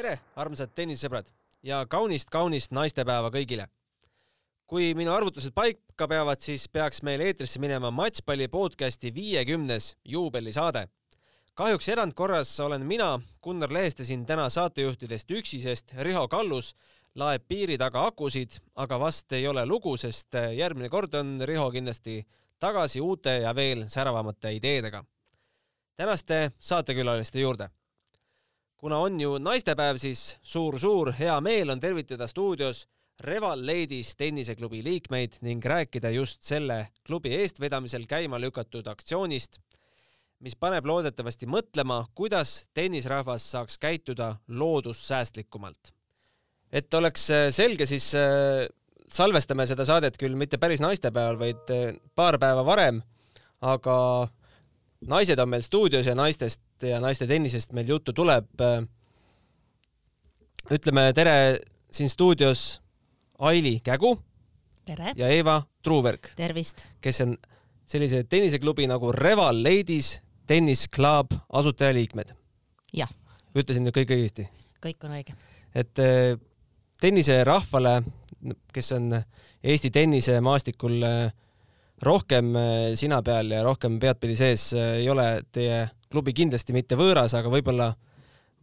tere, armsad tennisesõbrad ja kaunist-kaunist naistepäeva kõigile. kui minu arvutused paika peavad, siis peaks meil eetrisse minema Matšpalli podcasti viiekümnes juubelisaade. kahjuks erandkorras olen mina, Gunnar Leheste siin täna saatejuhtidest üksi, sest Riho Kallus laeb piiri taga akusid, aga vast ei ole lugu, sest järgmine kord on Riho kindlasti tagasi uute ja veel säravamate ideedega. tänaste saatekülaliste juurde kuna on ju naistepäev, siis suur-suur hea meel on tervitada stuudios Reval Ladies tenniseklubi liikmeid ning rääkida just selle klubi eestvedamisel käima lükatud aktsioonist, mis paneb loodetavasti mõtlema, kuidas tennisrahvas saaks käituda loodussäästlikumalt. et oleks selge, siis äh, salvestame seda saadet küll mitte päris naistepäeval, vaid äh, paar päeva varem, aga naised on meil stuudios ja naistest ja naiste tennisest meil juttu tuleb. ütleme tere siin stuudios Aili Kägu. ja Eeva Truuverk. tervist! kes on sellise tenniseklubi nagu Reval Ladies Tennis Club asutajaliikmed. jah. ütlesin nüüd kõik õigesti? kõik on õige. et eh, tenniserahvale, kes on Eesti tennisemaastikul äh, rohkem äh, sina peal ja rohkem peadpidi sees äh, ei ole teie klubi kindlasti mitte võõras, aga võib-olla,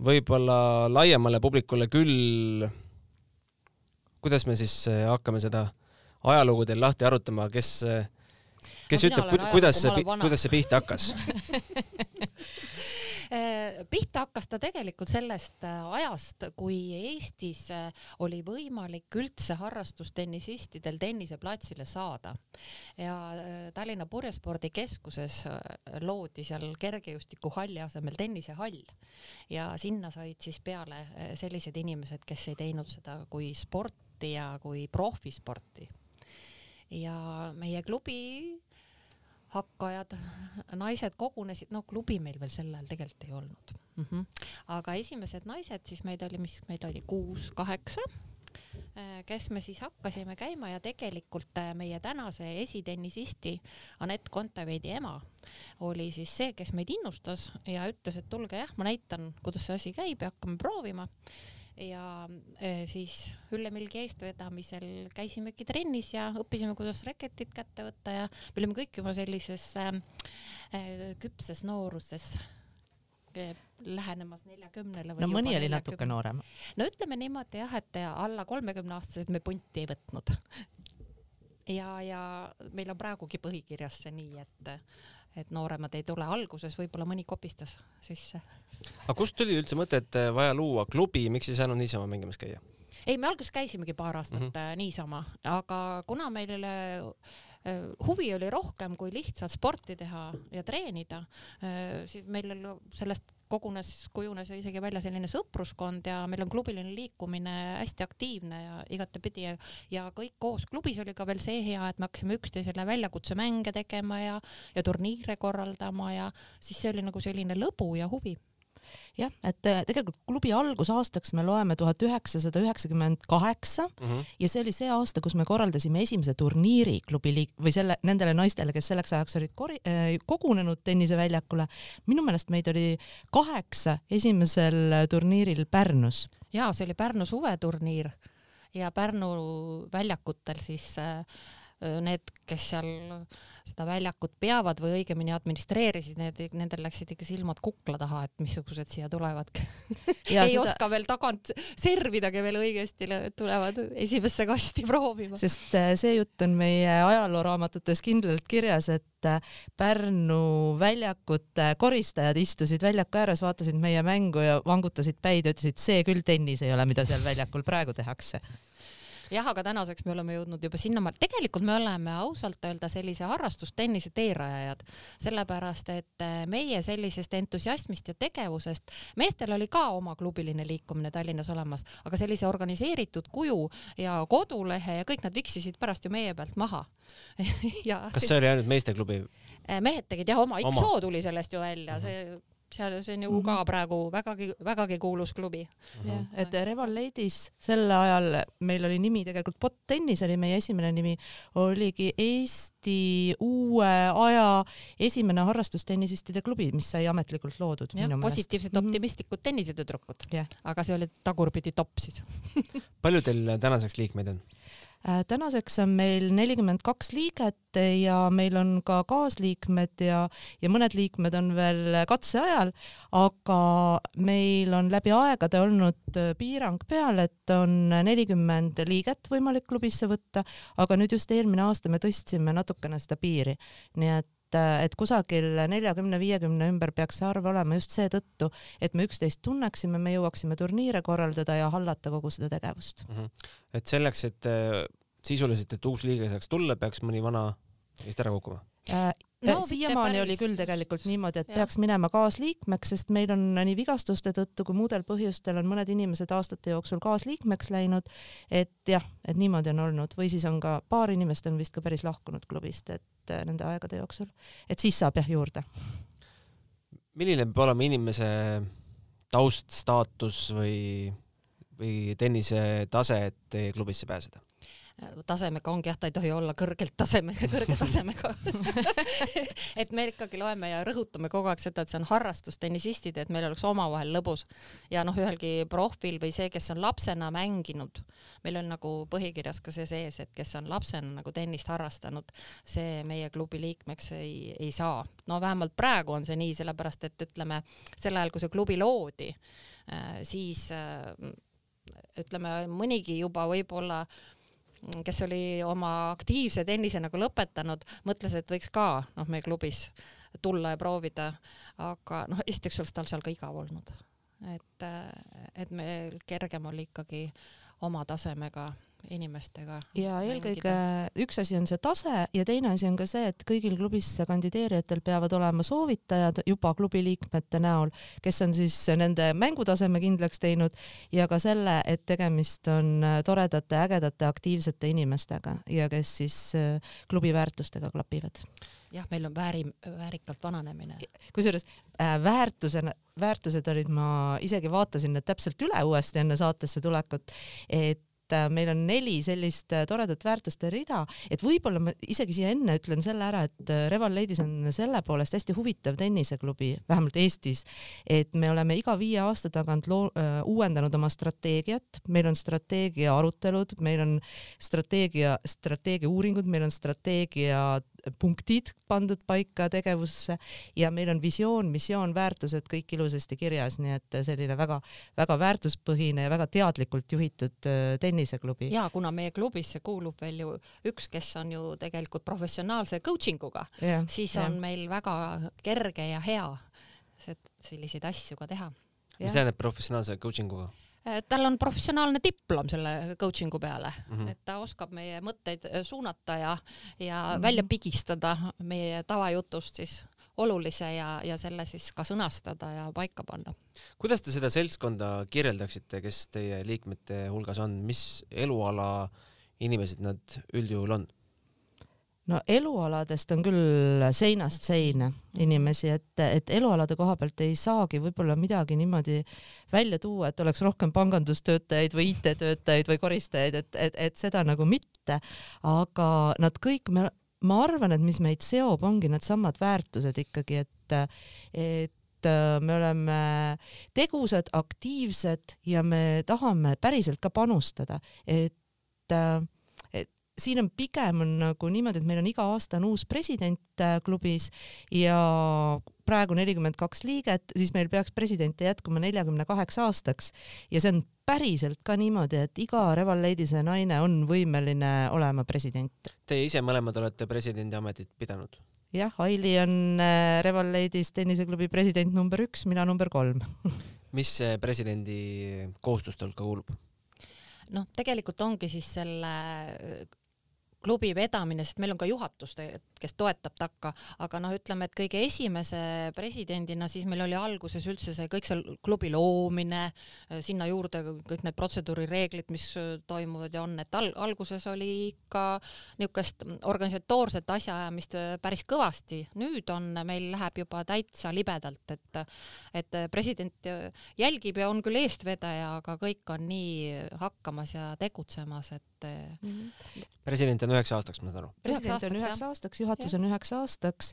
võib-olla laiemale publikule küll. kuidas me siis äh, hakkame seda ajalugu teil lahti arutama, kes, kes no, ütleb, kuidas see, kuidas see pihta hakkas pihta hakkas ta tegelikult sellest äh, ajast, kui Eestis äh, oli võimalik üldse harrastustennisistidel tenniseplatsile saada. Ja Tallinna Purjespordikeskuses loodi seal kergejõustikuhalli asemel tennisehall ja sinna said siis peale sellised inimesed, kes ei teinud seda kui sporti ja kui profisporti. Ja meie klubi hakkajad, naised kogunesid, no klubi meil veel sel ajal tegelikult ei olnud mm. -hmm. aga esimesed naised, siis meid oli, mis meid oli kuus-kaheksa, äh, kes me siis hakkasime käima ja tegelikult äh, meie tänase esitennisisti Anett Kontaveidi ema oli siis see, kes meid innustas ja ütles, et tulge jah, ma näitan, kuidas see asi käib ja hakkame proovima ja eh, siis Ülle Milgi eestvedamisel käisimegi trennis ja õppisime, kuidas reketit kätte võtta ja me olime kõik juba sellises äh, küpses nooruses äh, lähenemas neljakümnele. no mõni oli natuke noorem. no ütleme niimoodi jah, et alla kolmekümne aastased me punti ei võtnud. ja, ja meil on praegugi põhikirjas see nii, et, et nooremad ei tule alguses, võib-olla mõni kopistas sisse aga kust tuli üldse mõte, et äh, vaja luua klubi, miks ei saanud niisama mängimas käia? ei, me alguses käisimegi paar aastat mm -hmm. niisama, aga kuna meile huvi oli rohkem kui lihtsalt sporti teha ja treenida, siis meil sellest kogunes, kujunes isegi välja selline sõpruskond ja meil on klubiline liikumine hästi aktiivne ja igatepidi ja, ja kõik koos. klubis oli ka veel see hea, et me hakkasime üksteisele väljakutsemänge tegema ja, ja turniire korraldama ja siis see oli nagu selline lõbu ja huvi jah, et äh, tegelikult klubi algusaastaks me loeme tuhat üheksasada üheksakümmend kaheksa mhm. ja see oli see aasta, kus me korraldasime esimese turniiri klubi liik- või selle, nendele naistele, kes selleks ajaks olid kori- äh,, kogunenud tenniseväljakule. minu meelest meid oli kaheksa esimesel turniiril Pärnus. ja see oli Pärnu suveturniir ja Pärnu väljakutel siis äh, need, kes seal seda väljakut peavad või õigemini administreerisid, need, nendel läksid ikka silmad kukla taha, et missugused siia tulevad ei seda... oska veel tagant servidagi veel õigesti, tulevad esimesse kasti proovima. sest äh, see jutt on meie ajalooraamatutes kindlalt kirjas, et äh, Pärnu väljakute koristajad istusid väljaku ääres, vaatasid meie mängu ja vangutasid päid ja ütlesid, see küll tennis ei ole, mida seal väljakul praegu tehakse jah, aga tänaseks me oleme jõudnud juba sinnamaale, tegelikult me oleme ausalt öelda sellise harrastustennise teerajajad, sellepärast et eh, meie sellisest entusiasmist ja tegevusest, meestel oli ka oma klubiline liikumine Tallinnas olemas, aga sellise organiseeritud kuju ja kodulehe ja kõik nad viksisid pärast ju meie pealt maha. Ja kas see oli ainult meesteklubi? Eh, mehed tegid jah oma, XO tuli sellest ju välja, see seal see on ju Mhm. ka praegu vägagi, vägagi kuulus klubi. jah, et Reval Ladies sel ajal meil oli nimi tegelikult Bot Tennis oli meie esimene nimi, oligi Eesti uue aja esimene harrastustennisistide klubi, mis sai ametlikult loodud positiivsed Mhm. optimistlikud tennisetüdrukud Jah. aga see oli tagurpidi topp siis. palju teil tänaseks liikmeid on? Äh, tänaseks on meil nelikümmend kaks liiget ja meil on ka kaasliikmed ja, ja mõned liikmed on veel katseajal, aga meil on läbi aegade olnud äh, piirang peal, et on nelikümmend liiget võimalik klubisse võtta, aga nüüd just eelmine aasta me tõstsime natukene seda piiri, nii et et kusagil neljakümne-viiekümne ümber peaks see arv olema just seetõttu, et me üksteist tunneksime, me jõuaksime turniire korraldada ja hallata kogu seda tegevust. et selleks, et äh, sisuliselt, et uus liige saaks tulla, peaks mõni vana vist ära kukkuma. Äh, No no, siiamaani oli küll tegelikult niimoodi, et jah. peaks minema kaasliikmeks, sest meil on nii vigastuste tõttu kui muudel põhjustel on mõned inimesed aastate jooksul kaasliikmeks läinud. et jah, et niimoodi on olnud või siis on ka paar inimest on vist ka päris lahkunud klubist, et äh, nende aegade jooksul, et siis saab jah juurde. milline peab olema inimese taust, staatus või, või tennise tase, et teie klubisse pääseda? Tasemega ongi jah, ta ei tohi olla kõrgelt tasemega, kõrge tasemega et me ikkagi loeme ja rõhutame kogu aeg seda, et see on harrastus tennisistid, et meil oleks omavahel lõbus ja noh, ühelgi profil või see, kes on lapsena mänginud, meil on nagu põhikirjas ka see sees, et kes on lapsena nagu tennist harrastanud, see meie klubi liikmeks ei, ei saa. no vähemalt praegu on see nii, sellepärast et ütleme sel ajal, kui see klubi loodi, siis äh, ütleme mõnigi juba võib-olla kes oli oma aktiivse tennise nagu lõpetanud, mõtles, et võiks ka noh, meie klubis tulla ja proovida, aga noh, esiteks oleks tal seal ka igav olnud, et, et meil kergem oli ikkagi oma tasemega inimestega. ja eelkõige üks asi on see tase ja teine asi on ka see, et kõigil klubisse kandideerijatel peavad olema soovitajad juba klubi liikmete näol, kes on siis nende mängutaseme kindlaks teinud ja ka selle, et tegemist on toredate, ägedate, aktiivsete inimestega ja kes siis äh, klubi väärtustega klapivad. jah, meil on vääri, väärikalt vananemine. kusjuures äh, väärtusena, väärtused olid, ma isegi vaatasin need täpselt üle uuesti enne saatesse tulekut, et äh, meil on neli sellist äh, toredat väärtuste rida, et võib-olla ma isegi siia enne ütlen selle ära, et äh, Reval Ladies on selle poolest hästi huvitav tenniseklubi, vähemalt Eestis, et me oleme iga viie aasta tagant loo-, uuendanud oma strateegiat, meil on strateegia arutelud, meil on strateegia, strateegia uuringud, meil on strateegia punktid pandud paika tegevusse ja meil on visioon, missioon, väärtused kõik ilusasti kirjas, nii et selline väga-väga väärtuspõhine ja väga teadlikult juhitud äh, tenniseklubi. ja kuna meie klubisse kuulub veel ju üks, kes on ju tegelikult professionaalse coaching uga, siis on meil väga kerge ja hea selliseid asju ka teha. mis tähendab professionaalse coaching uga? Tal on professionaalne diplom selle coaching'u peale mm. -hmm. et ta oskab meie mõtteid äh, suunata ja, ja mm. -hmm. välja pigistada meie tavajutust siis olulise ja, ja selle siis ka sõnastada ja paika panna. kuidas te seda seltskonda kirjeldaksite, kes teie liikmete hulgas on, mis eluala inimesed nad üldjuhul on? No elualadest on küll seinast seina inimesi, et, et elualade koha pealt ei saagi võib-olla midagi niimoodi välja tuua, et oleks rohkem pangandustöötajaid või IT-töötajaid või koristajaid, et, et, et seda nagu mitte, aga nad kõik, ma arvan, et mis meid seob, ongi needsamad väärtused ikkagi, et, et äh, me oleme tegusad, aktiivsed ja me tahame päriselt ka panustada, et äh, siin on pigem on nagu niimoodi, et meil on iga aasta on uus president äh, klubis ja praegu nelikümmend kaks liiget, siis meil peaks presidente jätkuma neljakümne kaheksa aastaks ja see on päriselt ka niimoodi, et iga Reval Lady'se naine on võimeline olema president. Teie ise mõlemad olete presidendi ametit pidanud. jah, Aili on äh, Reval Ladies tenniseklubi president number üks, mina number kolm. mis see presidendi kohustuste hulka kuulub? noh, tegelikult ongi siis selle äh, klubi vedamine, sest meil on ka juhatus te kes toetab takka, aga noh, ütleme, et kõige esimese presidendina siis meil oli alguses üldse see kõik see klubi loomine, sinna juurde kõik need protseduurireeglid, mis toimuvad ja on, et al alguses oli ikka niisugust organisatoorset asjaajamist päris kõvasti, nüüd on, meil läheb juba täitsa libedalt, et et president jälgib ja on küll eestvedaja, aga kõik on nii hakkamas ja tegutsemas, et mm. -hmm. president on üheks aastaks, ma saan aru? president on üheks aastaks, juhatus on üheks aastaks,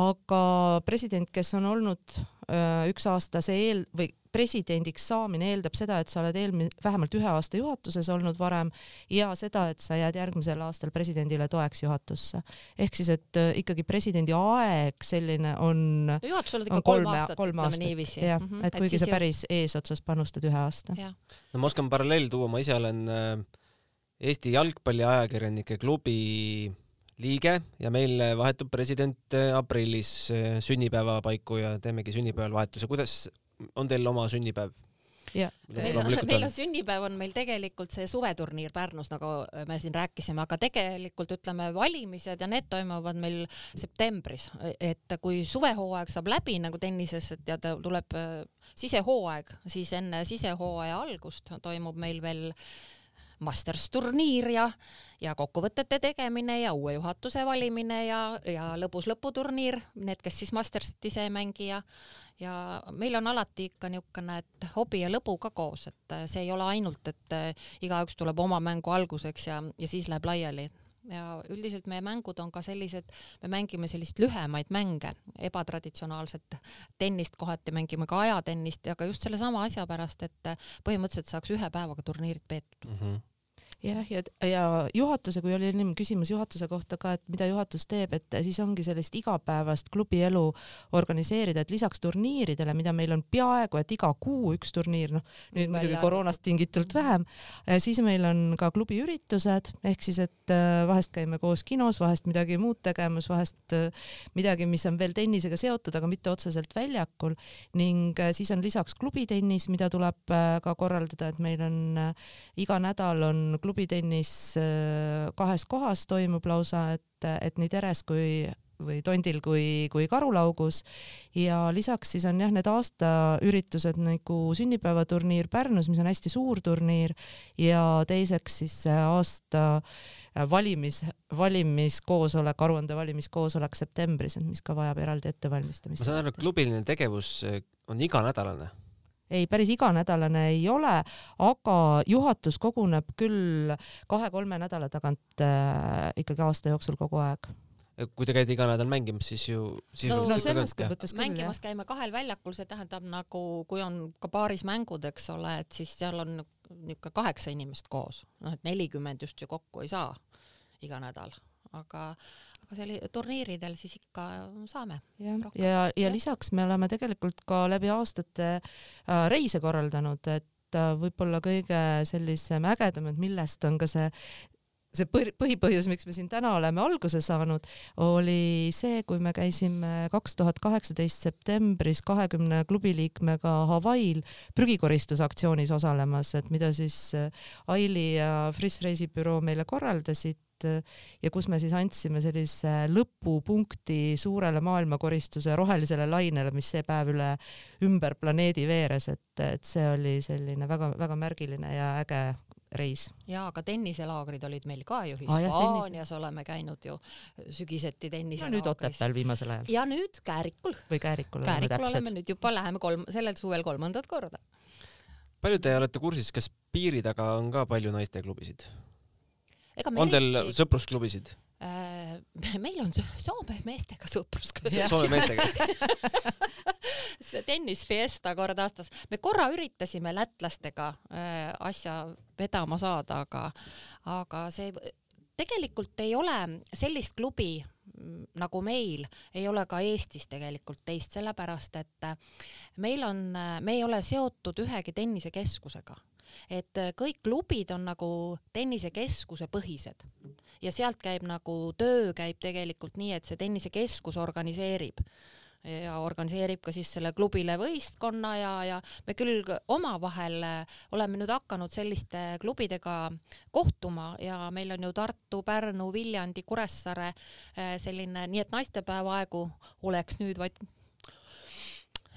aga president, kes on olnud öö, üks aasta see eel või presidendiks saamine eeldab seda, et sa oled eelmine, vähemalt ühe aasta juhatuses olnud varem ja seda, et sa jääd järgmisel aastal presidendile toeks juhatusse. ehk siis, et ikkagi presidendi aeg selline on no juhatusel on ikka kolm aastat, ütleme niiviisi. jah mm, -hmm. et kuigi et sa päris eesotsas panustad ühe aasta. no ma oskan paralleeli tuua, ma ise olen äh, Eesti Jalgpalliajakirjanike Klubi liige ja meil vahetub president aprillis eh, sünnipäeva paiku ja teemegi sünnipäeval vahetuse. kuidas on teil oma sünnipäev? Ja. meil, on, meil on sünnipäev on meil tegelikult see suveturniir Pärnus, nagu me siin rääkisime, aga tegelikult ütleme, valimised ja need toimuvad meil septembris, et kui suvehooaeg saab läbi nagu tennises, et ja tuleb eh, sisehooaeg, siis enne sisehooaja algust toimub meil veel äh, Masters turniir ja, ja kokkuvõtete tegemine ja uue juhatuse valimine ja, ja lõbus lõputurniir, need, kes siis Mastersit ise ei mängi ja ja meil on alati ikka niisugune, et hobi ja lõbu ka koos, et see ei ole ainult, et igaüks tuleb oma mängu alguseks ja, ja siis läheb laiali, ja üldiselt meie mängud on ka sellised, me mängime sellist lühemaid mänge, ebatraditsionaalset tennist, kohati mängime ka ajatennist ja ka just sellesama asja pärast, et põhimõtteliselt saaks ühe päevaga turniirid peetud mm. -hmm jah, ja, ja, ja juhatuse, kui oli ennem küsimus juhatuse kohta ka, et mida juhatus teeb, et siis ongi sellist igapäevast klubielu organiseerida, et lisaks turniiridele, mida meil on peaaegu et iga kuu üks turniir, noh nüüd muidugi koroonast tingitult vähem, siis meil on ka klubi üritused, ehk siis, et äh, vahest käime koos kinos, vahest midagi muud tegemas, vahest äh, midagi, mis on veel tennisega seotud, aga mitte otseselt väljakul. Ning siis on lisaks klubitennis, mida tuleb ka korraldada, et meil on iga nädal on klubitennis äh, kahes kohas toimub lausa, et, et nii Teres kui või Tondil kui, kui Karulaugus ja lisaks siis on jah, need aastaüritused nagu sünnipäevaturniir Pärnus, mis on hästi suur turniir ja teiseks siis aasta valimis, valimiskoosolek, aruande valimiskoosolek septembris, mis ka vajab eraldi ettevalmistamist. ma saan aru, et klubiline tegevus on iganädalane ei, päris iganädalane ei ole, aga juhatus koguneb küll kahe-kolme nädala tagant äh, ikkagi aasta jooksul kogu aeg. Kui te käite iga nädal mängimas, siis ju no, no selles mõttes küll mängimas käime kahel väljakul, see tähendab nagu, kui on ka paaris mängud, eks ole, et siis seal on niisugune kaheksa inimest koos, noh et nelikümmend just ju kokku ei saa iga nädal, aga aga seal turniiridel siis ikka saame. ja, ja, ja, ja lisaks me oleme tegelikult ka läbi aastate äh, reise korraldanud, et äh, võib-olla kõige sellisem ägedam, et millest on ka see see põhipõhjus, miks me siin täna oleme alguse saanud, oli see, kui me käisime kaks tuhat kaheksateist septembris kahekümne klubiliikmega Hawaii'l prügikoristusaktsioonis osalemas, et mida siis äh, Aili ja Friss reisibüroo meile korraldasid Äh, ja kus me siis andsime sellise lõpupunkti suurele maailmakoristuse rohelisele lainele, mis see päev üle ümber planeedi veeres, et, et see oli selline väga-väga märgiline ja äge reis. ja, aga tenniselaagrid olid meil ka ju Hispaanias ah, oleme käinud ju sügiseti tenniselaagris. no nüüd Otepääl viimasel ajal. ja nüüd Käärikul. või Käärikul. Käärikul oleme nüüd juba, läheme kolm, sellel suvel kolmandat korda. palju te olete kursis, kas piiri taga on ka palju naisteklubisid? on teil eriti... sõprusklubisid? Äh, meil on Soome meestega sõprusklubi. Soome meestega see tennisfiesta kord aastas. me korra üritasime lätlastega äh, asja vedama saada, aga, aga see tegelikult ei ole sellist klubi mm, nagu meil, ei ole ka Eestis tegelikult teist, sellepärast et meil on, me ei ole seotud ühegi tennisekeskusega et äh, kõik klubid on nagu tennisekeskuse põhised. Ja sealt käib nagu töö käib tegelikult nii, et see tennisekeskus organiseerib. Ja organiseerib ka siis selle klubile võistkonna ja, ja me küll omavahel oleme nüüd hakanud selliste klubidega kohtuma ja meil on ju Tartu, Pärnu, Viljandi, Kuressaare eh, selline, nii et naistepäeva aegu oleks nüüd vaid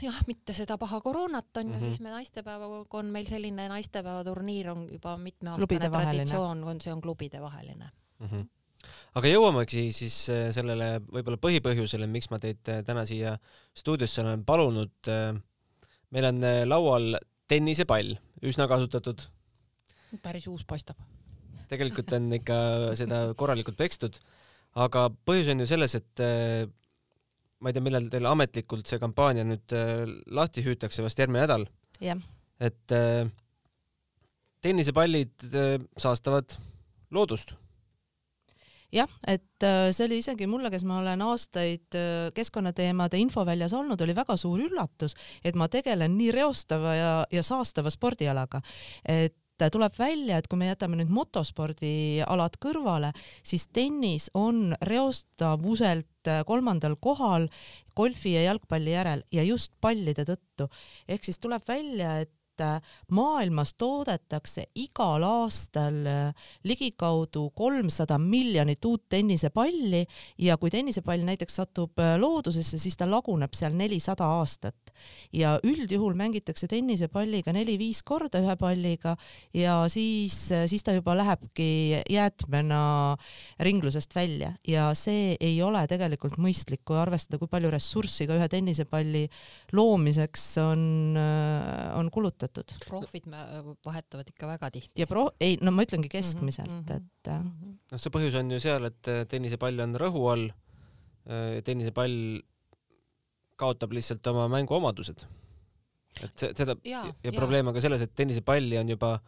jah, mitte seda paha koroonat on ju mm -hmm., siis me naistepäevaga on meil selline naistepäevaturniir on juba mitmeaastane traditsioon, on see on klubide vaheline mm. -hmm aga jõuamegi siis äh, sellele võib-olla põhipõhjusele, miks ma teid äh, täna siia stuudiosse olen palunud. Äh, meil on laual tennisepall, üsna kasutatud. päris uus paistab. tegelikult on ikka seda korralikult pekstud, aga põhjus on ju selles, et ma ei tea, millal teil ametlikult see kampaania nüüd äh, lahti hüütakse, vast järgmine nädal. et äh, tennisepallid äh, saastavad loodust. jah, et see oli isegi mulle, kes ma olen aastaid keskkonnateemade infoväljas olnud, oli väga suur üllatus, et ma tegelen nii reostava ja, ja saastava spordialaga, et tuleb välja, et kui me jätame nüüd motospordialad kõrvale, siis tennis on reostavuselt kolmandal kohal golfi ja jalgpalli järel ja just pallide tõttu. ehk siis tuleb välja, et et maailmas toodetakse igal aastal äh, ligikaudu kolmsada miljonit uut tennisepalli ja kui tennisepall näiteks satub äh, loodusesse, siis ta laguneb seal nelisada aastat. Ja üldjuhul mängitakse tennisepalliga neli-viis korda ühe palliga ja siis, äh, siis ta juba lähebki jäätmena ringlusest välja. Ja see ei ole tegelikult mõistlik, kui arvestada, kui palju ressurssi ka ühe tennisepalli loomiseks on, on kulutatud vahetatatud. profid vahetavad ikka väga tihti. ja pro-, ei, no ma ütlengi keskmiselt mm, -hmm. et mm. -hmm. noh, see põhjus on ju seal, et äh, tennisepall on rõhu all. Äh, tennisepall kaotab lihtsalt oma mänguomadused. et see, seda ja, ja, probleem on ka selles, et tennisepalli on juba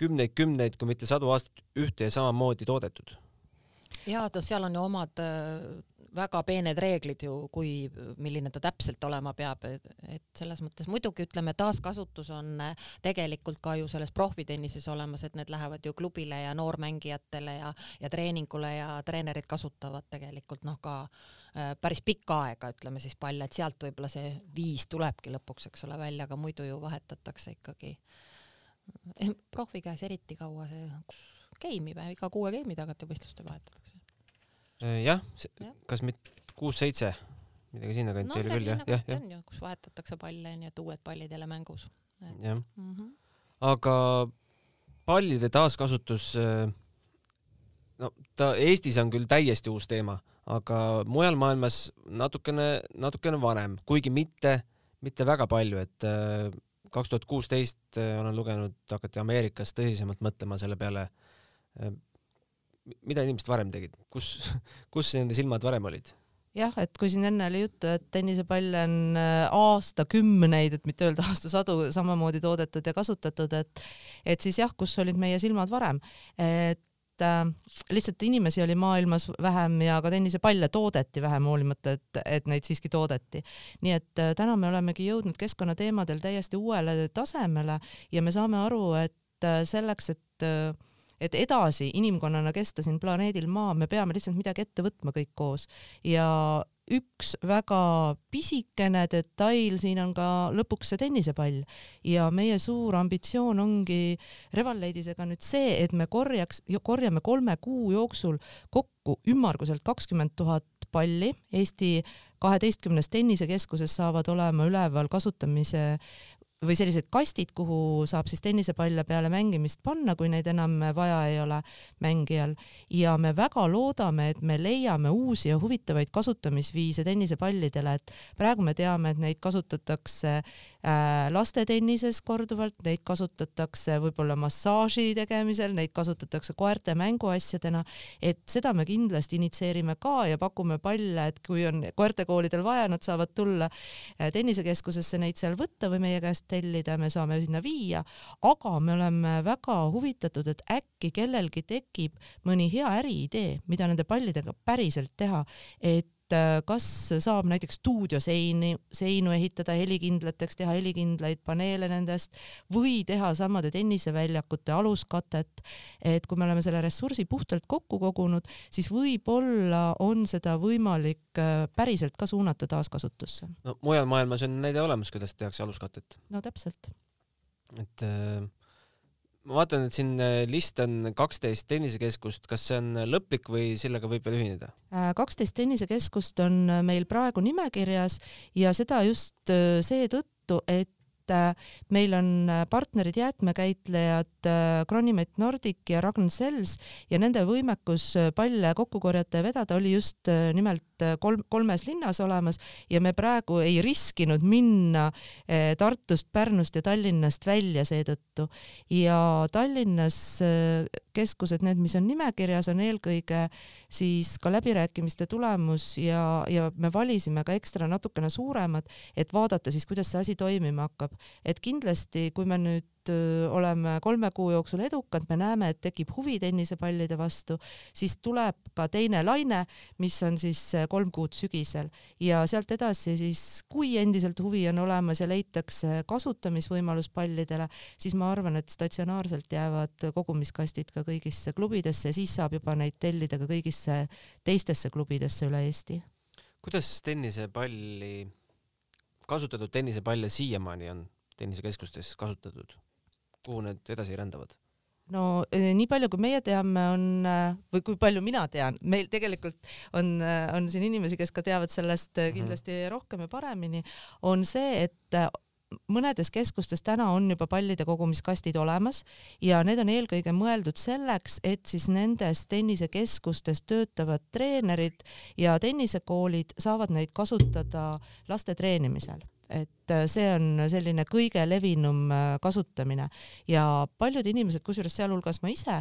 kümneid-kümneid, kui mitte sadu aastaid ühte ja samamoodi toodetud. ja, seal on ju omad äh, väga peened reeglid ju, kui, milline ta täpselt olema peab, et selles mõttes muidugi ütleme, taaskasutus on tegelikult ka ju selles profitennises olemas, et need lähevad ju klubile ja noormängijatele ja, ja treeningule ja treenerid kasutavad tegelikult noh, ka äh, päris pikka aega, ütleme siis palle, et sealt võib-olla see viis tulebki lõpuks, eks ole, välja, aga muidu ju vahetatakse ikkagi eh, profi käes eriti kaua see geimi või iga kuue geimi tagant ju võistlustel vahetatakse jah ja., kas mitte kuus-seitse, midagi sinnakanti no, oli küll jah, jah, jah. kus vahetatakse palle, nii et uued pallid jälle mängus. jah mm -hmm., aga pallide taaskasutus, äh, no ta Eestis on küll täiesti uus teema, aga mujal maailmas natukene, natukene vanem, kuigi mitte, mitte väga palju, et äh, kaks tuhat kuusteist olen lugenud, hakati Ameerikas tõsisemalt mõtlema selle peale mida inimesed varem tegid, kus, kus nende silmad varem olid? jah, et kui siin enne oli juttu, et tennisepalle on äh, aastakümneid, et mitte öelda aastasadu samamoodi toodetud ja kasutatud, et et siis jah, kus olid meie silmad varem, et äh, lihtsalt inimesi oli maailmas vähem ja ka tennisepalle toodeti vähem, hoolimata, et, et neid siiski toodeti. nii et äh, täna me olemegi jõudnud keskkonnateemadel täiesti uuele tasemele ja me saame aru, et selleks, et et edasi inimkonnana kesta siin planeedil Maa, me peame lihtsalt midagi ette võtma kõik koos. Ja üks väga pisikene detail siin on ka lõpuks see tennisepall. Ja meie suur ambitsioon ongi Revalleidisega nüüd see, et me korjaks, korjame kolme kuu jooksul kokku ümmarguselt kakskümmend tuhat palli. Eesti kaheteistkümnes tennisekeskuses saavad olema üleval kasutamise või sellised kastid, kuhu saab siis tennisepalle peale mängimist panna, kui neid enam vaja ei ole mängijal. Ja me väga loodame, et me leiame uusi ja huvitavaid kasutamisviise tennisepallidele, et praegu me teame, et neid kasutatakse äh, lastetennises korduvalt, neid kasutatakse võib-olla massaaži tegemisel, neid kasutatakse koerte mänguasjadena, et seda me kindlasti initsieerime ka ja pakume palle, et kui on koertekoolidel vaja, nad saavad tulla äh, tennisekeskusesse neid seal võtta või meie käest tellida, me saame sinna viia, aga me oleme väga huvitatud, et äkki kellelgi tekib mõni hea äriidee, mida nende pallidega päriselt teha, et äh, kas saab näiteks stuudioseini, seinu ehitada helikindlateks, teha helikindlaid paneele nendest või teha samade tenniseväljakute aluskatet, et kui me oleme selle ressursi puhtalt kokku kogunud, siis võib-olla on seda võimalik äh, päriselt ka suunata taaskasutusse. no mujal maailmas on näide olemas, kuidas tehakse aluskatet. no täpselt. et äh ma vaatan, et siin äh, list on kaksteist tennisekeskust, kas see on lõplik või sellega võib veel ühineda? Äh, kaksteist tennisekeskust on äh, meil praegu nimekirjas ja seda just seetõttu, et meil on partnerid jäätmekäitlejad Cronimet Nordic ja Ragn Sells ja nende võimekus palle kokku korjata ja vedada oli just nimelt Äh, kolm, kolmes linnas olemas ja me praegu ei riskinud minna äh, Tartust, Pärnust ja Tallinnast välja seetõttu. ja Tallinnas äh, keskused, need, mis on nimekirjas, on eelkõige siis ka läbirääkimiste tulemus ja, ja me valisime ka ekstra natukene suuremad, et vaadata siis, kuidas see asi toimima hakkab. et kindlasti, kui me nüüd oleme kolme kuu jooksul edukad, me näeme, et tekib huvi tennisepallide vastu, siis tuleb ka teine laine, mis on siis kolm kuud sügisel ja sealt edasi siis, kui endiselt huvi on olemas ja leitakse kasutamisvõimalus pallidele, siis ma arvan, et statsionaarselt jäävad kogumiskastid ka kõigisse klubidesse siis saab juba neid tellida ka kõigisse teistesse klubidesse üle Eesti. kuidas tennisepalli, kasutatud tennisepalle siiamaani on tennisekeskustes kasutatud? Kuhu need edasi rändavad? no eh, nii palju, kui meie teame, on eh, või kui palju mina tean, meil tegelikult on, eh, on siin inimesi, kes ka teavad sellest mhm. kindlasti mm -hmm. rohkem ja paremini, on see, et mõnedes keskustes täna on juba pallide kogumiskastid olemas ja need on eelkõige mõeldud selleks, et siis nendes tennisekeskustes töötavad treenerid ja tennisekoolid saavad neid kasutada laste treenimisel et äh, see on selline kõige levinum äh, kasutamine ja paljud inimesed, kusjuures sealhulgas ma ise,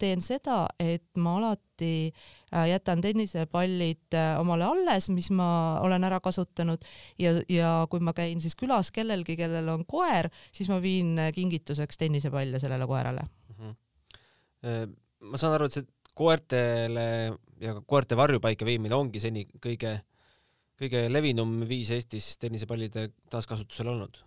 teen seda, et ma alati äh, jätan tennisepallid omale alles, mis ma olen ära kasutanud ja, ja kui ma käin siis külas kellelgi, kellel on koer, siis ma viin kingituseks tennisepalle sellele koerale mm. -hmm. ma saan aru, et see koertele ja koerte varjupaika viimine ongi seni kõige kõige levinum viis Eestis tennisepallide taaskasutusel olnud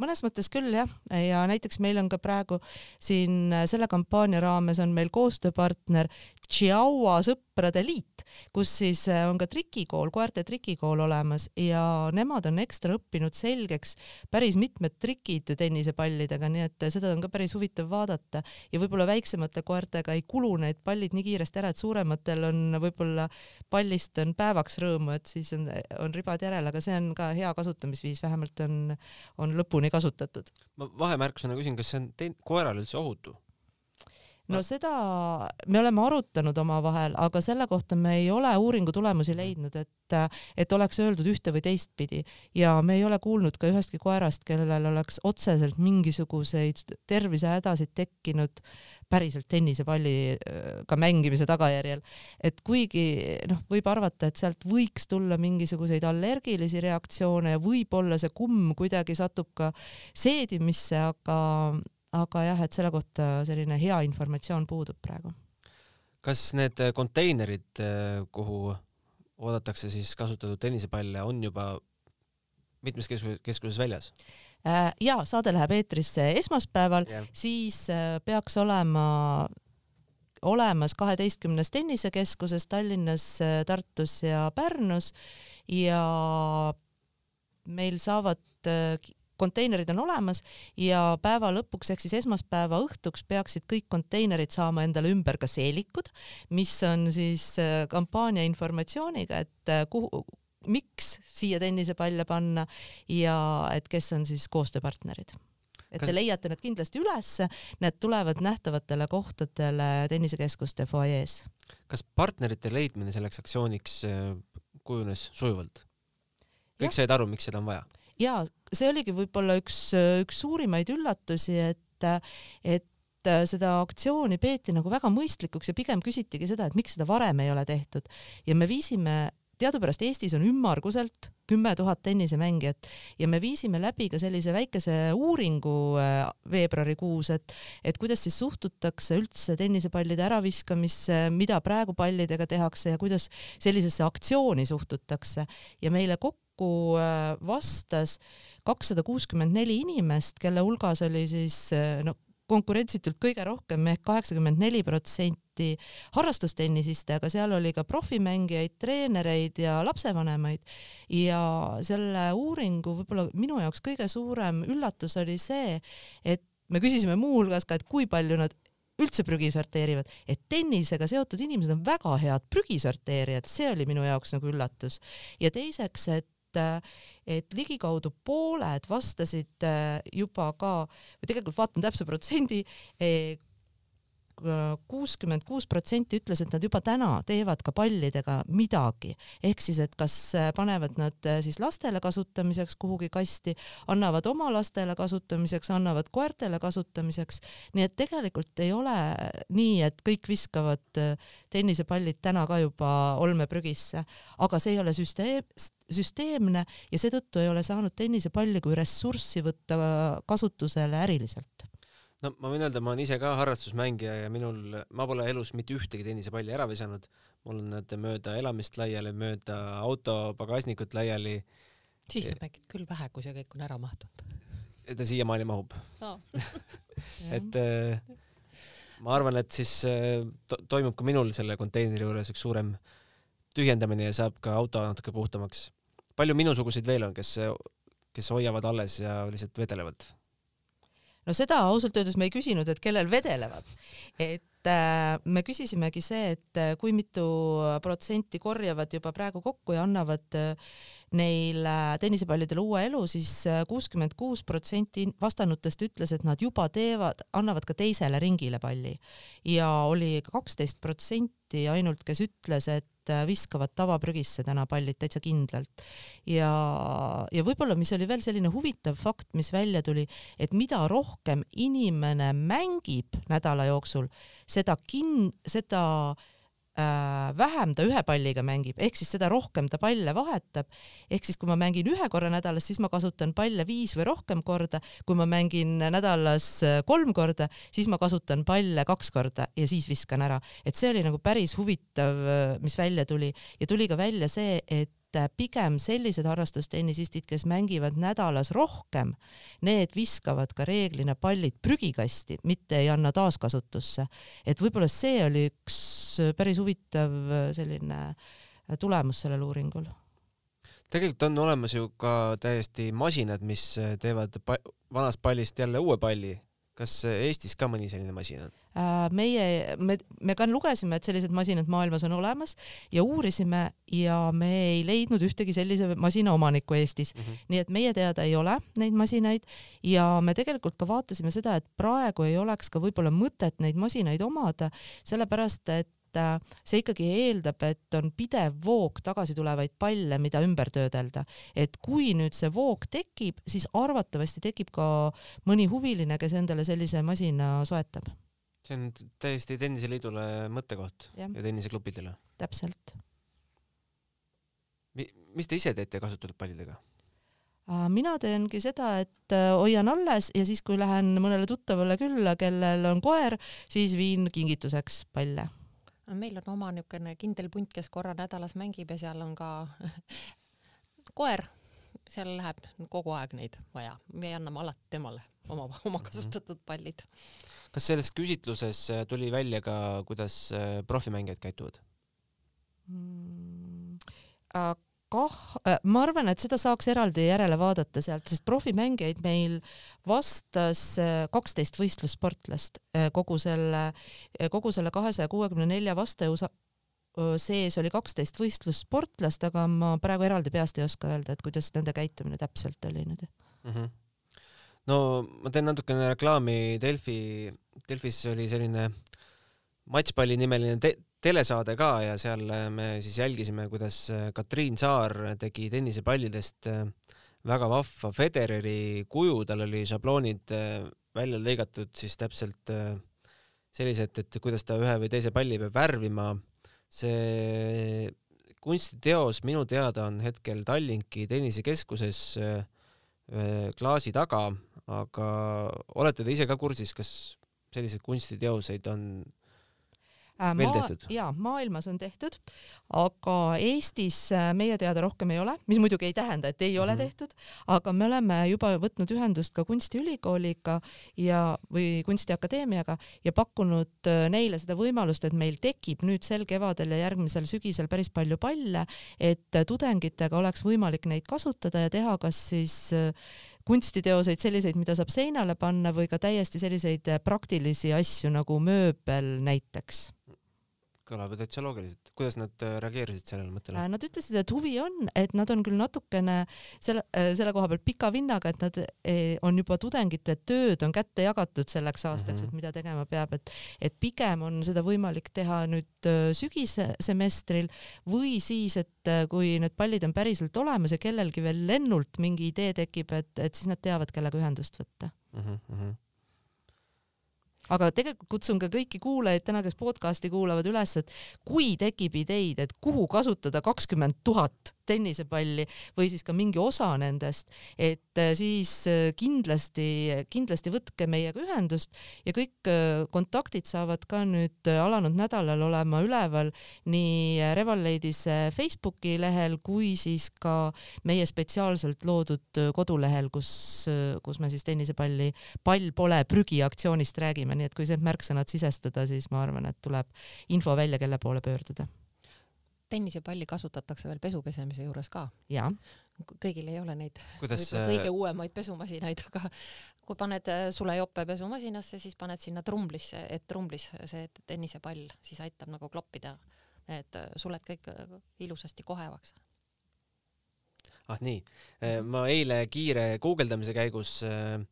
mõnes mõttes küll jah, ja näiteks meil on ka praegu siin äh, selle kampaania raames on meil koostööpartner Chihuahua sõprade liit, kus siis äh, on ka trikikool, koerte trikikool olemas ja nemad on ekstra õppinud selgeks päris mitmed trikid tennisepallidega, nii et seda on ka päris huvitav vaadata. Ja võib-olla väiksemate koertega ei kulu need pallid nii kiiresti ära, et suurematel on võib-olla pallist on päevaks rõõmu, et siis on, on ribad järel, aga see on ka hea kasutamisviis, vähemalt on, on lõpuni lõpuni kasutatud. ma vahemärkusena küsin, kas see on tein-, koerale üldse ohutu? no seda me oleme arutanud omavahel, aga selle kohta me ei ole uuringu tulemusi leidnud, et, et oleks öeldud ühte või teistpidi ja me ei ole kuulnud ka ühestki koerast, kellel oleks otseselt mingisuguseid tervisehädasid tekkinud päriselt tennisepalliga mängimise tagajärjel. et kuigi noh, võib arvata, et sealt võiks tulla mingisuguseid allergilisi reaktsioone ja võib-olla see kumm kuidagi satub ka seedimisse, aga, aga jah, et selle kohta selline hea informatsioon puudub praegu. kas need konteinerid, kuhu oodatakse siis kasutatud tennisepalle, on juba mitmes keskuses, keskuses väljas? Äh, ja saade läheb eetrisse esmaspäeval yeah., siis äh, peaks olema olemas kaheteistkümnes tennisekeskuses Tallinnas, äh, Tartus ja Pärnus ja meil saavad konteinerid on olemas ja päeva lõpuks ehk siis esmaspäeva õhtuks peaksid kõik konteinerid saama endale ümber ka seelikud, mis on siis kampaania informatsiooniga, et kuhu, miks siia tennisepalle panna ja et kes on siis koostööpartnerid et Kas... te leiate need kindlasti ülesse, need tulevad nähtavatele kohtadele tennisekeskuste fuajees. kas partnerite leidmine selleks aktsiooniks äh, kujunes sujuvalt? kõik said aru, miks seda on vaja? ja see oligi võib-olla üks, üks suurimaid üllatusi, et, et seda aktsiooni peeti nagu väga mõistlikuks ja pigem küsitigi seda, et miks seda varem ei ole tehtud ja me viisime teadupärast Eestis on ümmarguselt kümme tuhat tennisemängijat ja me viisime läbi ka sellise väikese uuringu äh, veebruarikuus, et, et kuidas siis suhtutakse üldse tennisepallide äraviskamisse, mida praegu pallidega tehakse ja kuidas sellisesse aktsiooni suhtutakse. Ja meile kokku äh, vastas kakssada kuuskümmend neli inimest, kelle hulgas oli siis no konkurentsitult kõige rohkem ehk kaheksakümmend neli protsenti harrastustennisiste, aga seal oli ka profimängijaid, treenereid ja lapsevanemaid. ja selle uuringu võib-olla minu jaoks kõige suurem üllatus oli see, et me küsisime muuhulgas ka, et kui palju nad üldse prügi sorteerivad, et tennisega seotud inimesed on väga head prügisorteerijad, see oli minu jaoks nagu üllatus. ja teiseks, et et ligikaudu pooled vastasid äh, juba ka, või tegelikult vaatan täpse protsendi, eh, kuuskümmend kuus protsenti ütles, et nad juba täna teevad ka pallidega midagi, ehk siis, et kas äh, panevad nad äh, siis lastele kasutamiseks kuhugi kasti, annavad oma lastele kasutamiseks, annavad koertele kasutamiseks, nii et tegelikult ei ole nii, et kõik viskavad äh, tennisepallid täna ka juba olmeprügisse, aga see ei ole süsteem, süsteemne ja seetõttu ei ole saanud tennisepalli kui ressurssi võtta kasutusele äriliselt no ma võin öelda, ma olen ise ka harrastusmängija ja minul, ma pole elus mitte ühtegi tennisepalli ära visanud. mul on nad mööda elamist laiali, mööda auto pagasnikut laiali. siis sa mängid küll vähe, kui see kõik on ära mahtunud. ta siiamaani mahub no. et äh, ma arvan, et siis äh, to toimub ka minul selle konteineri juures üks suurem tühjendamine ja saab ka auto natuke puhtamaks. palju minusuguseid veel on, kes, kes hoiavad alles ja lihtsalt vedelevad? No seda ausalt öeldes me ei küsinud, et kellel vedelevad. et äh, me küsisimegi see, et äh, kui mitu protsenti korjavad juba praegu kokku ja annavad äh, neil äh, tennisepallidel uue elu siis, siis äh, kuuskümmend kuus protsenti vastanutest ütles, et nad juba teevad, annavad ka teisele ringile palli ja oli kaksteist protsenti ainult, kes ütles, et Äh, viskavad tavaprügisse täna pallid täitsa kindlalt. ja, ja võib-olla, mis oli veel selline huvitav fakt, mis välja tuli, et mida rohkem inimene mängib nädala jooksul, seda kin-, seda äh, vähem ta ühe palliga mängib, ehk siis seda rohkem ta palle vahetab. ehk siis, kui ma mängin ühe korra nädalas, siis ma kasutan palle viis või rohkem korda. kui ma mängin nädalas äh, kolm korda, siis ma kasutan palle kaks korda ja siis viskan ära. et see oli nagu päris huvitav, äh, mis välja tuli ja tuli ka välja see, et et pigem sellised harrastustennisistid, kes mängivad nädalas rohkem, need viskavad ka reeglina pallid prügikasti, mitte ei anna taaskasutusse. et võib-olla see oli üks päris huvitav selline tulemus sellel uuringul tegelikult on olemas ju ka täiesti masinad, mis teevad pa vanast pallist jälle uue palli kas Eestis ka mõni selline masin on? Äh, meie, me, me ka lugesime, et sellised masinad maailmas on olemas ja uurisime ja me ei leidnud ühtegi sellise masina omanikku Eestis mm. -hmm. nii et meie teada ei ole neid masinaid ja me tegelikult ka vaatasime seda, et praegu ei oleks ka võib-olla mõtet neid masinaid omada, sellepärast et et äh, see ikkagi eeldab, et on pidev voog tagasi tulevaid palle, mida ümber töödelda. et kui nüüd see voog tekib, siis arvatavasti tekib ka mõni huviline, kes endale sellise masina soetab. see on täiesti Tenniseliidule mõttekoht ja, ja tenniseklubidele. täpselt Mi. mis te ise teete kasutatud pallidega? Äh, mina teengi seda, et äh, hoian alles ja siis, kui lähen mõnele tuttavale külla, kellel on koer, siis viin kingituseks palle meil on oma niisugune kindel punt, kes korra nädalas mängib ja seal on ka koer, seal läheb kogu aeg neid vaja, me anname alati temale oma, oma mhm. kasutatud pallid. kas selles küsitluses äh, tuli välja ka, kuidas äh, profimängijad käituvad mm,? Kah, äh, ma arvan, et seda saaks eraldi järele vaadata sealt, sest profimängijaid meil vastas äh, kaksteist võistlussportlast äh, kogu selle, kogu selle kahesaja kuuekümne nelja vastaju sees oli kaksteist võistlussportlast, aga ma praegu eraldi peast ei oska öelda, et kuidas nende käitumine täpselt oli nüüd mm. -hmm. no ma teen natukene reklaami Delfi, Delfis oli selline matšpalli nimeline te telesaade ka ja seal äh, me siis jälgisime, kuidas äh, Katriin Saar tegi tennisepallidest äh, väga vahva Federeri kuju, tal oli šabloonid välja lõigatud siis täpselt sellised, et kuidas ta ühe või teise palli peab värvima. see kunstiteos minu teada on hetkel Tallinki tennisekeskuses ühe klaasi taga, aga olete te ise ka kursis, kas selliseid kunstiteoseid on veel maa- tehtud? jaa, maailmas on tehtud, aga Eestis äh, meie teada rohkem ei ole, mis muidugi ei tähenda, et ei ole Mhm. tehtud, aga me oleme juba võtnud ühendust ka Kunstiülikooliga ja, või Kunstiakadeemiaga ja pakkunud äh, neile seda võimalust, et meil tekib nüüd sel kevadel ja järgmisel sügisel päris palju palle, et äh, tudengitega oleks võimalik neid kasutada ja teha kas siis äh, kunstiteoseid, selliseid, mida saab seinale panna või ka täiesti selliseid äh, praktilisi asju nagu mööbel näiteks kõlab ju täitsa loogiliselt. kuidas nad äh, reageerisid sellele mõttele? Äh, Nad ütlesid, et huvi on, et nad on küll natukene selle, selle koha pealt pika vinnaga, et nad on juba tudengite tööd on kätte jagatud selleks aastaks mm. -hmm. et mida tegema peab, et, et pigem on seda võimalik teha nüüd sügissemestril või siis, et äh, kui need pallid on päriselt olemas ja kellelgi veel lennult mingi idee tekib, et, et siis nad teavad, kellega ühendust võtta mm -hmm. Aga tegelikult kutsun ka kõiki kuulajaid täna, kes podcast'i kuulavad üles, et kui tekib ideid, et kuhu kasutada kakskümmend tuhat tennisepalli või siis ka mingi osa nendest, et äh, siis äh, kindlasti, kindlasti võtke meiega ühendust ja kõik äh, kontaktid saavad ka nüüd alanud nädalal olema üleval nii Reval Ladies'e Facebooki lehel kui siis ka meie spetsiaalselt loodud kodulehel, kus, kus me siis tennisepalli Pall pole prügi aktsioonist räägime, nii et kui need märksõnad sisestada, siis ma arvan, et tuleb info välja, kelle poole pöörduda. Tennisepalli kasutatakse veel pesu pesemise juures ka. kõigil ei ole neid kuidas võib-olla kõige uuemaid pesumasinaid, aga kui paned äh, sulejope pesumasinasse, siis paned sinna trumblisse, et trumblis see tennisepall siis aitab nagu kloppida need äh, suled kõik äh, ilusasti kohevaks. ah nii, ma eile kiire guugeldamise käigus äh,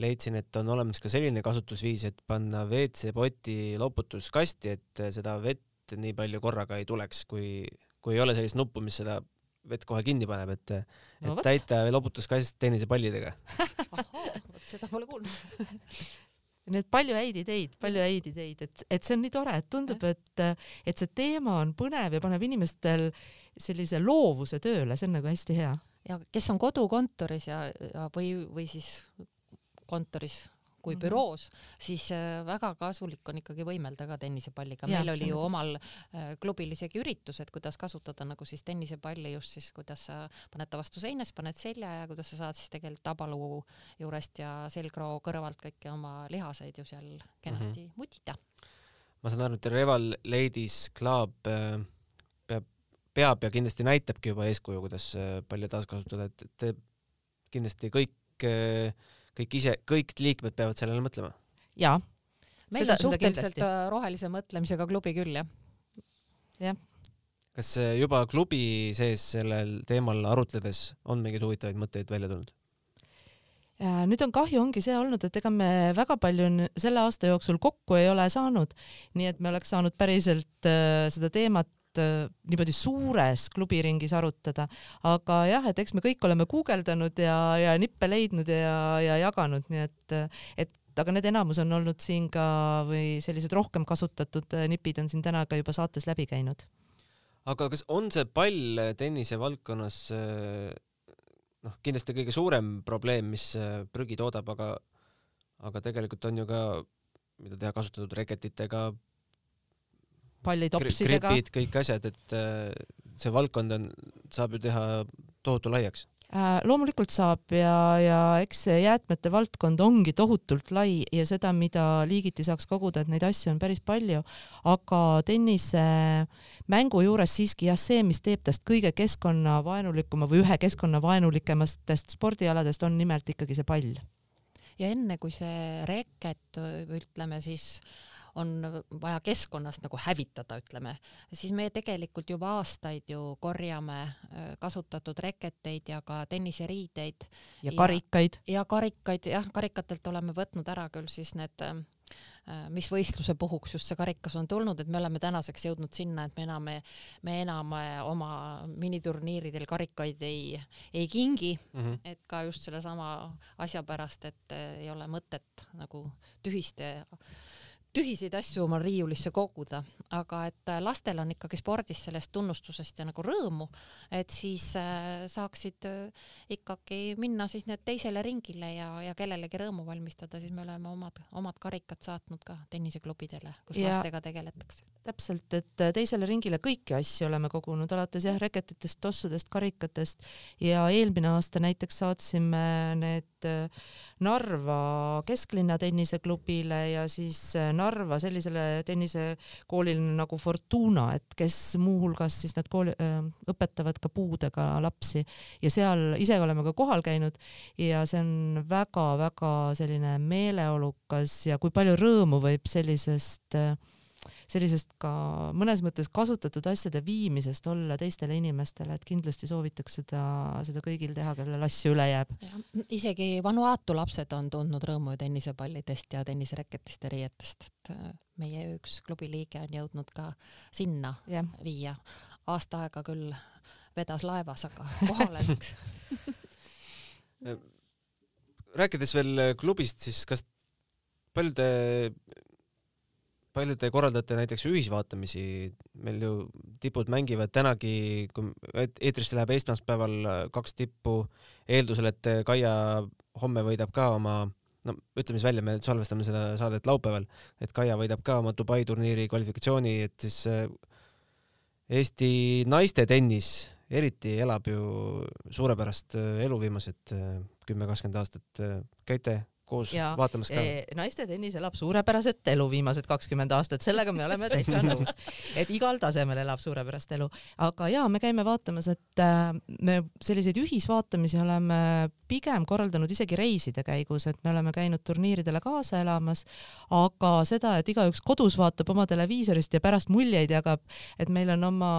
leidsin, et on olemas ka selline kasutusviis, et panna WC-poti loputuskasti, et äh, seda vett nii palju korraga ei tuleks, kui, kui ei ole sellist nuppu, mis seda vett kohe kinni paneb, et, et No vot. täita loputuskast tennisepallidega. vot seda pole kuulnud. nii et palju häid ideid, palju häid ideid, et, et see on nii tore, et tundub, et, et see teema on põnev ja paneb inimestel sellise loovuse tööle, see on nagu hästi hea. ja kes on kodukontoris ja, ja või, või siis kontoris kui Mhm. büroos, siis äh, väga kasulik on ikkagi võimelda ka tennisepalliga. Meil oli see on ju omal äh, klubil isegi üritused, kuidas kasutada nagu siis tennisepalli just siis, kuidas sa paned ta vastu seina, siis paned selja ja kuidas sa saad siis tegelikult tabaluu juurest ja selgroo kõrvalt kõiki oma lihaseid ju seal kenasti mm -hmm. mutida. ma saan aru, et Reval Ladies Club äh, peab, peab ja kindlasti näitabki juba eeskuju, kuidas äh, palle taaskasutada, et, et kindlasti kõik, kõik ise, kõik liikmed peavad sellele mõtlema. jaa, meil Seda- on suhteliselt äh, rohelise mõtlemisega klubi küll jah. kas äh, juba klubi sees sellel teemal arutledes on mingeid huvitavaid mõtteid välja tulnud? Äh, nüüd on kahju ongi see olnud, et ega me väga palju selle aasta jooksul kokku ei ole saanud, nii et me oleks saanud päriselt seda teemat äh, niimoodi suures klubiringis arutada, aga jah, et eks me kõik oleme guugeldanud ja, ja nippe leidnud ja, ja jaganud, nii et, et aga need enamus on olnud siin ka või sellised rohkem kasutatud äh, nipid on siin täna ka juba saates läbi käinud. aga kas on see pall tennise valdkonnas äh, noh, kindlasti kõige suurem probleem, mis äh, prügi toodab, aga aga tegelikult on ju ka, mida teha, kasutatud reketitega, pallitopsidega. gripid, kõik asjad, et äh, see valdkond on, saab ju teha tohutu laiaks. Äh, loomulikult saab ja, ja eks see jäätmete valdkond ongi tohutult lai ja seda, mida liigiti saaks koguda, et neid asju on päris palju, aga tennise mängu juures siiski jah, see, mis teeb tast kõige keskkonnavaenulikuma või ühe keskkonnavaenulikematest spordialadest, on nimelt ikkagi see pall. ja enne kui see reket, ütleme siis on vaja keskkonnast nagu hävitada, ütleme, siis me tegelikult juba aastaid ju korjame äh, kasutatud reketeid ja ka tenniseriideid ja Ja- karikaid. ja karikaid, jah, karikatelt oleme võtnud ära küll siis need äh, mis võistluse puhuks just see karikas on tulnud, et me oleme tänaseks jõudnud sinna, et me enam, me enam äh, oma miniturniiridel karikaid ei, ei kingi, Mm -hmm. et ka just sellesama asja pärast, et äh, ei ole mõtet nagu tühiste tühiseid asju oma riiulisse koguda, aga et äh, lastel on ikkagi spordis sellest tunnustusest ja nagu rõõmu, et siis äh, saaksid äh, ikkagi minna siis need teisele ringile ja, ja kellelegi rõõmu valmistada, siis me oleme omad, omad karikad saatnud ka tenniseklubidele, kus ja, lastega tegeletakse. täpselt, et teisele ringile kõiki asju oleme kogunud, alates jah, reketitest, tossudest, karikatest ja eelmine aasta näiteks saatsime need Narva kesklinna tenniseklubile ja siis Narva sellisele tennisekoolile nagu Fortuna, et kes muuhulgas siis nad kooli õpetavad ka puudega lapsi. Ja seal ise oleme ka kohal käinud ja see on väga-väga selline meeleolukas ja kui palju rõõmu võib sellisest äh, sellisest ka mõnes mõttes kasutatud asjade viimisest olla teistele inimestele, et kindlasti soovitaks seda, seda kõigil teha, kellel asju üle jääb. isegi Vanuatu lapsed on tundnud rõõmu tennisepallidest ja tennisereketist ja riietest, et äh, meie üks klubi liige on jõudnud ka sinna yeah. viia. aasta aega küll vedas laevas, aga kohale läks rääkides veel klubist, siis kas palju te palju te korraldate näiteks ühisvaatamisi, meil ju tipud mängivad tänagi, kui eetrisse läheb esmaspäeval kaks tippu, eeldusel, et Kaia homme võidab ka oma, no ütleme siis välja, me salvestame seda saadet laupäeval, et Kaia võidab ka oma Dubai turniiri kvalifikatsiooni, et siis äh, Eesti naiste tennis eriti elab ju suurepärast äh, elu viimased äh, kümme, kakskümmend aastat. käite koos ja, vaatamas ka e,. naiste tennis elab suurepäraset elu viimased kakskümmend aastat, sellega me oleme täitsa nõus, et igal tasemel elab suurepärast elu. aga ja me käime vaatamas, et äh, me selliseid ühisvaatamisi oleme pigem korraldanud isegi reiside käigus, et me oleme käinud turniiridele kaasa elamas, aga seda, et igaüks kodus vaatab oma televiisorist ja pärast muljeid jagab, et meil on oma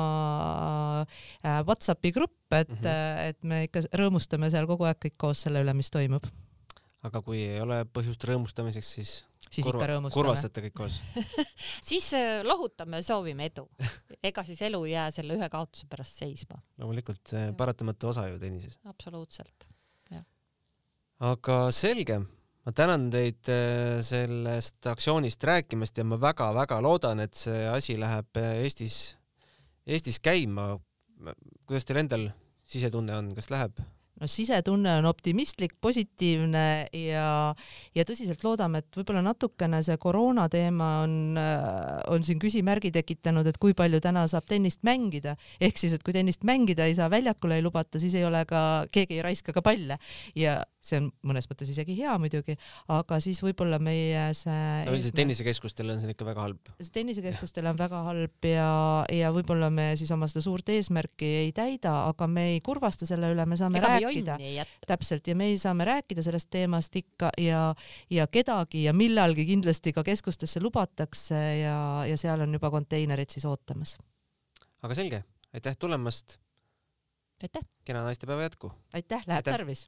äh, Whatsappi grupp, et mm, -hmm. et me ikka rõõmustame seal kogu aeg kõik koos selle üle, mis toimub aga kui ei ole põhjust rõõmustamiseks, siis siis kurva, ikka rõõmustame. kurvastate kõik koos siis äh, lohutame, soovime edu. ega siis elu ei jää selle ühe kaotuse pärast seisma. loomulikult paratamatu osa ju tennises. absoluutselt, jah. aga selge, ma tänan teid äh, sellest aktsioonist rääkimast ja ma väga-väga loodan, et see asi läheb äh, Eestis, Eestis käima. kuidas teil endal sisetunne on, kas läheb? No sisetunne on optimistlik, positiivne ja, ja tõsiselt loodame, et võib-olla natukene see koroona teema on, on siin küsimärgi tekitanud, et kui palju täna saab tennist mängida, ehk siis, et kui tennist mängida ei saa, väljakule ei lubata, siis ei ole ka, keegi ei raiska ka palle. Ja see on mõnes mõttes isegi hea muidugi, aga siis võib-olla meie see no üldiselt tennisekeskustel on see ikka väga halb. tennisekeskustel on väga halb ja, ja võib-olla me siis oma seda suurt eesmärki ei täida, aga me ei kurvasta selle üle, me saame Ega rääkida, täpselt, ja me saame rääkida sellest teemast ikka ja, ja kedagi ja millalgi kindlasti ka keskustesse lubatakse ja, ja seal on juba konteinerid siis ootamas. aga selge, aitäh tulemast. aitäh. kena naistepäeva jätku. aitäh, läheb aitäh. tarvis